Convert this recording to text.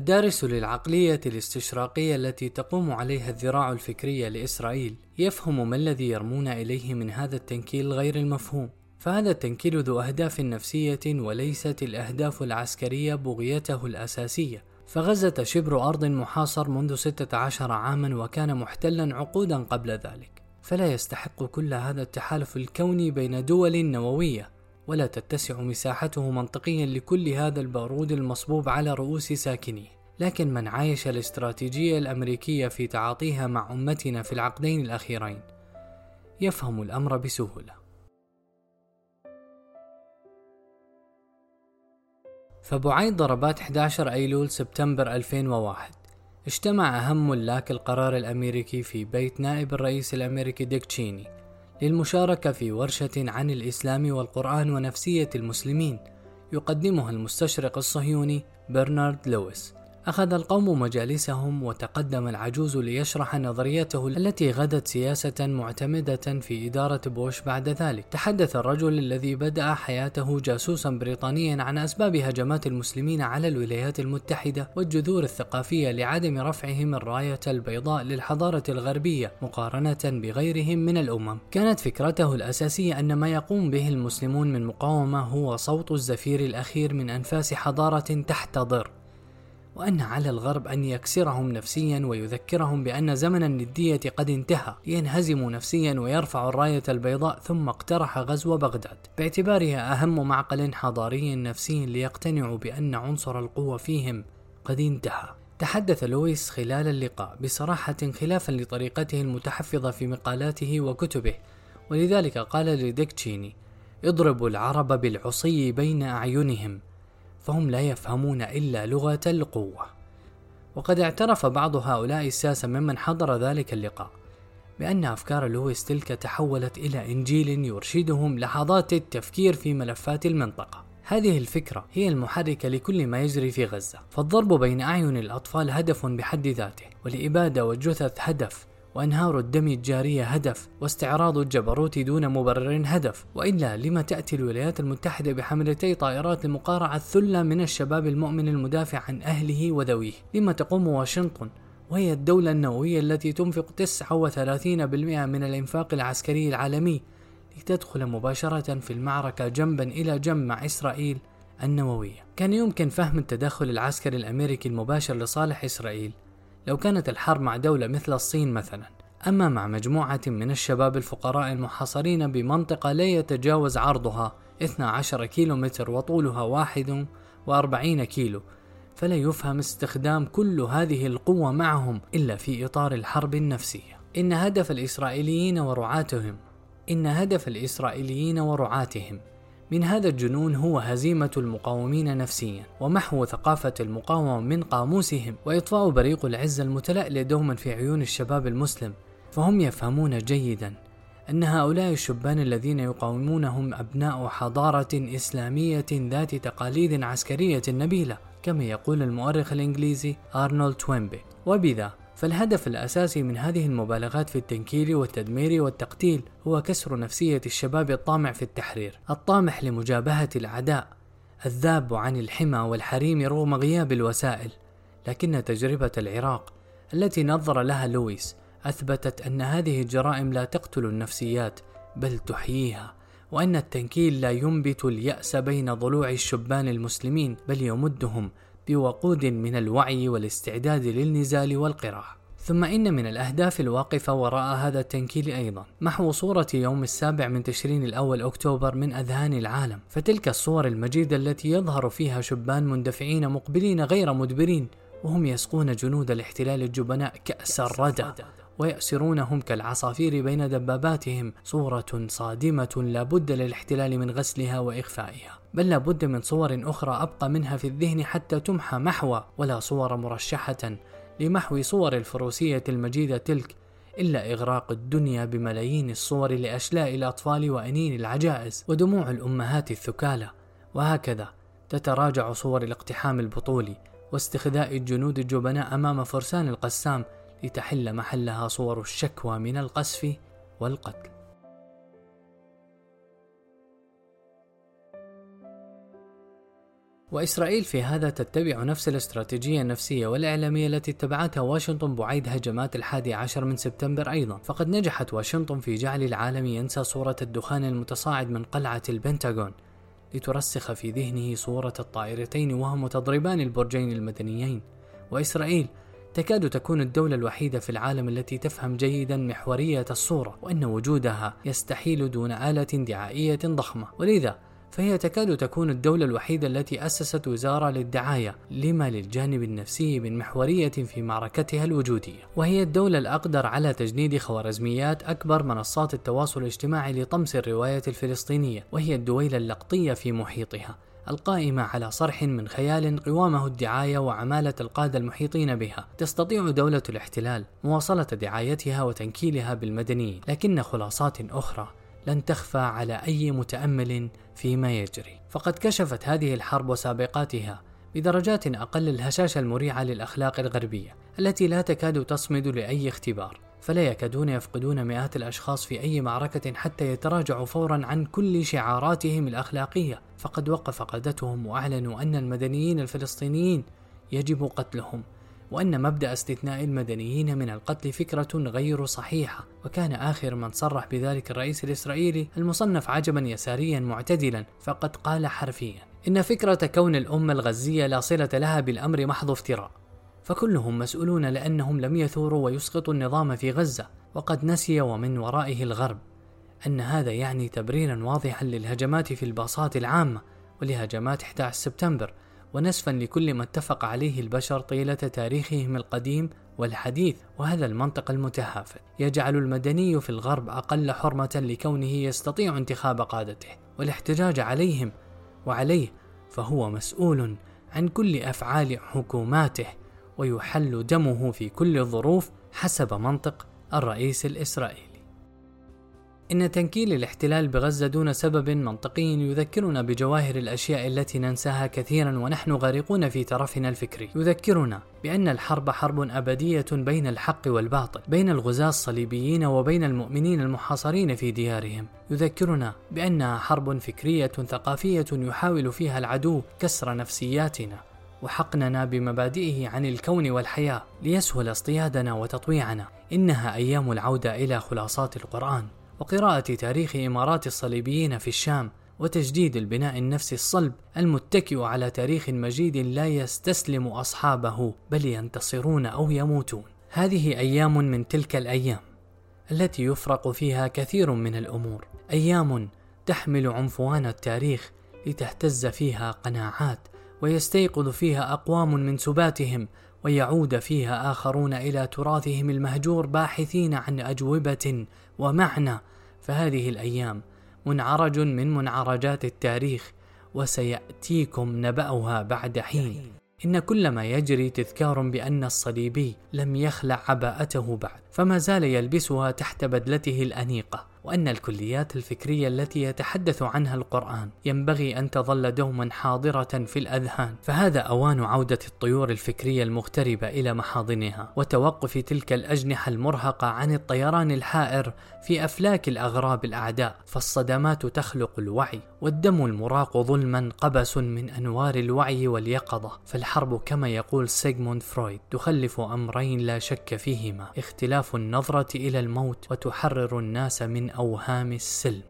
الدارس للعقلية الاستشراقية التي تقوم عليها الذراع الفكرية لإسرائيل يفهم ما الذي يرمون إليه من هذا التنكيل غير المفهوم. فهذا التنكيل ذو أهداف نفسية وليست الأهداف العسكرية بغيته الأساسية. فغزة شبر أرض محاصر منذ 16 عاما وكان محتلا عقودا قبل ذلك. فلا يستحق كل هذا التحالف الكوني بين دول نووية ولا تتسع مساحته منطقيا لكل هذا البارود المصبوب على رؤوس ساكنيه لكن من عايش الاستراتيجية الأمريكية في تعاطيها مع أمتنا في العقدين الأخيرين يفهم الأمر بسهولة. فبعيد ضربات 11 أيلول سبتمبر 2001 اجتمع أهم ملاك القرار الأمريكي في بيت نائب الرئيس الأمريكي ديك تشيني للمشاركة في ورشة عن الإسلام والقرآن ونفسية المسلمين يقدمها المستشرق الصهيوني برنارد لويس. أخذ القوم مجالسهم وتقدم العجوز ليشرح نظريته التي غدت سياسة معتمدة في إدارة بوش بعد ذلك. تحدث الرجل الذي بدأ حياته جاسوسا بريطانيا عن أسباب هجمات المسلمين على الولايات المتحدة والجذور الثقافية لعدم رفعهم الراية البيضاء للحضارة الغربية مقارنة بغيرهم من الأمم. كانت فكرته الأساسية أن ما يقوم به المسلمون من مقاومة هو صوت الزفير الأخير من أنفاس حضارة تحتضر وأن على الغرب أن يكسرهم نفسيا ويذكرهم بأن زمن الندية قد انتهى. لينهزموا نفسيا ويرفعوا الراية البيضاء ثم اقترح غزو بغداد. باعتبارها أهم معقل حضاري نفسي ليقتنعوا بأن عنصر القوة فيهم قد انتهى. تحدث لويس خلال اللقاء بصراحة خلافا لطريقته المتحفظة في مقالاته وكتبه. ولذلك قال لديك تشيني اضربوا العرب بالعصي بين أعينهم فهم لا يفهمون إلا لغة القوة. وقد اعترف بعض هؤلاء الساسة ممن حضر ذلك اللقاء بأن أفكار لويس تلك تحولت إلى إنجيل يرشدهم لحظات التفكير في ملفات المنطقة. هذه الفكرة هي المحركة لكل ما يجري في غزة. فالضرب بين أعين الأطفال هدف بحد ذاته والإبادة والجثث هدف وأنهار الدم الجارية هدف واستعراض الجبروت دون مبرر هدف. وإلا لما تأتي الولايات المتحدة بحملتي طائرات لمقارعة ثلة من الشباب المؤمن المدافع عن أهله وذويه. لما تقوم واشنطن وهي الدولة النووية التي تنفق 39% من الإنفاق العسكري العالمي. لتدخل مباشرة في المعركة جنبا إلى جنب مع إسرائيل النووية. كان يمكن فهم التدخل العسكري الأمريكي المباشر لصالح إسرائيل. لو كانت الحرب مع دولة مثل الصين مثلا أما مع مجموعة من الشباب الفقراء المحاصرين بمنطقة لا يتجاوز عرضها 12 كيلو متر وطولها 41 كيلو فلا يفهم استخدام كل هذه القوة معهم إلا في إطار الحرب النفسية. إن هدف الإسرائيليين ورعاتهم إن هدف الإسرائيليين ورعاتهم من هذا الجنون هو هزيمة المقاومين نفسيا ومحو ثقافة المقاومة من قاموسهم وإطفاء بريق العزة المتلألئ دوما في عيون الشباب المسلم. فهم يفهمون جيدا أن هؤلاء الشبان الذين يقاومونهم أبناء حضارة إسلامية ذات تقاليد عسكرية نبيلة كما يقول المؤرخ الإنجليزي أرنولد توينبي وبذا فالهدف الأساسي من هذه المبالغات في التنكيل والتدمير والتقتيل هو كسر نفسية الشباب الطامع في التحرير، الطامح لمجابهة الأعداء، الذاب عن الحمى والحريم رغم غياب الوسائل، لكن تجربة العراق التي نظر لها لويس أثبتت أن هذه الجرائم لا تقتل النفسيات بل تحييها، وأن التنكيل لا ينبت اليأس بين ضلوع الشبان المسلمين بل يمدهم بوقود من الوعي والاستعداد للنزال والقراع ثم إن من الأهداف الواقفة وراء هذا التنكيل أيضا. محو صورة يوم السابع من تشرين الأول أكتوبر من أذهان العالم. فتلك الصور المجيدة التي يظهر فيها شبان مندفعين مقبلين غير مدبرين وهم يسقون جنود الاحتلال الجبناء كأس الردى. ويأسرونهم كالعصافير بين دباباتهم. صورة صادمة لا بد للاحتلال من غسلها وإخفائها. بل لا بد من صور أخرى أبقى منها في الذهن حتى تمحى محوى ولا صور مرشحة لمحو صور الفروسية المجيدة تلك إلا إغراق الدنيا بملايين الصور لأشلاء الأطفال وأنين العجائز ودموع الأمهات الثكالى. وهكذا تتراجع صور الاقتحام البطولي واستخذاء الجنود الجبناء أمام فرسان القسام لتحل محلها صور الشكوى من القسف والقتل. وإسرائيل في هذا تتبع نفس الاستراتيجية النفسية والإعلامية التي اتبعتها واشنطن بعيد هجمات الحادي عشر من سبتمبر أيضا. فقد نجحت واشنطن في جعل العالم ينسى صورة الدخان المتصاعد من قلعة البنتاغون لترسخ في ذهنه صورة الطائرتين وهم تضربان البرجين المدنيين. وإسرائيل تكاد تكون الدولة الوحيدة في العالم التي تفهم جيدا محورية الصورة وأن وجودها يستحيل دون آلة دعائية ضخمة. ولذا فهي تكاد تكون الدولة الوحيدة التي أسست وزارة للدعاية لما للجانب النفسي من محورية في معركتها الوجودية. وهي الدولة الأقدر على تجنيد خوارزميات أكبر منصات التواصل الاجتماعي لطمس الرواية الفلسطينية وهي الدويلة اللقطية في محيطها القائمة على صرح من خيال قوامه الدعاية وعمالة القادة المحيطين بها. تستطيع دولة الاحتلال مواصلة دعايتها وتنكيلها بالمدنيين لكن خلاصات أخرى لن تخفى على أي متأمل فيما يجري. فقد كشفت هذه الحرب وسابقاتها بدرجات أقل الهشاشة المريعة للأخلاق الغربية التي لا تكاد تصمد لأي اختبار. فلا يكادون يفقدون مئات الأشخاص في أي معركة حتى يتراجعوا فورا عن كل شعاراتهم الأخلاقية. فقد وقف قادتهم وأعلنوا أن المدنيين الفلسطينيين يجب قتلهم. وأن مبدأ استثناء المدنيين من القتل فكرة غير صحيحة وكان آخر من صرح بذلك الرئيس الإسرائيلي المصنف عجبا يساريا معتدلا فقد قال حرفيا إن فكرة كون الأمة الغزية لا صلة لها بالأمر محض افتراء فكلهم مسؤولون لأنهم لم يثوروا ويسقطوا النظام في غزة وقد نسي ومن ورائه الغرب. أن هذا يعني تبريرا واضحا للهجمات في الباصات العامة ولهجمات 11 سبتمبر ونسفا لكل ما اتفق عليه البشر طيلة تاريخهم القديم والحديث وهذا المنطق المتهافت يجعل المدني في الغرب أقل حرمة لكونه يستطيع انتخاب قادته والاحتجاج عليهم وعليه فهو مسؤول عن كل أفعال حكوماته ويحل دمه في كل الظروف حسب منطق الرئيس الإسرائيلي. إن تنكيل الاحتلال بغزة دون سبب منطقي يذكرنا بجواهر الأشياء التي ننساها كثيرا ونحن غارقون في ترفنا الفكري. يذكرنا بأن الحرب حرب أبدية بين الحق والباطل بين الغزاة الصليبيين وبين المؤمنين المحاصرين في ديارهم. يذكرنا بأنها حرب فكرية ثقافية يحاول فيها العدو كسر نفسياتنا وحقننا بمبادئه عن الكون والحياة ليسهل اصطيادنا وتطويعنا. إنها أيام العودة إلى خلاصات القرآن. وقراءة تاريخ إمارات الصليبيين في الشام وتجديد البناء النفسي الصلب المتكئ على تاريخ مجيد لا يستسلم أصحابه بل ينتصرون أو يموتون. هذه أيام من تلك الأيام التي يفرق فيها كثير من الأمور. أيام تحمل عنفوان التاريخ لتهتز فيها قناعات ويستيقظ فيها أقوام من سباتهم ويعود فيها آخرون إلى تراثهم المهجور باحثين عن أجوبة ومعنى فهذه الأيام منعرج من منعرجات التاريخ وسيأتيكم نبأها بعد حين. إن كل ما يجري تذكار بأن الصليبي لم يخلع عباءته بعد فما زال يلبسها تحت بدلته الأنيقة. وأن الكليات الفكرية التي يتحدث عنها القرآن ينبغي أن تظل دوما حاضرة في الأذهان فهذا أوان عودة الطيور الفكرية المغتربة إلى محاضنها وتوقف تلك الأجنحة المرهقة عن الطيران الحائر في أفلاك الأغراب الأعداء فالصدمات تخلق الوعي والدم المراق ظلما قبس من أنوار الوعي واليقظة فالحرب كما يقول سيغموند فرويد تخلف أمرين لا شك فيهما اختلاف النظرة إلى الموت وتحرر الناس أوهام السلم.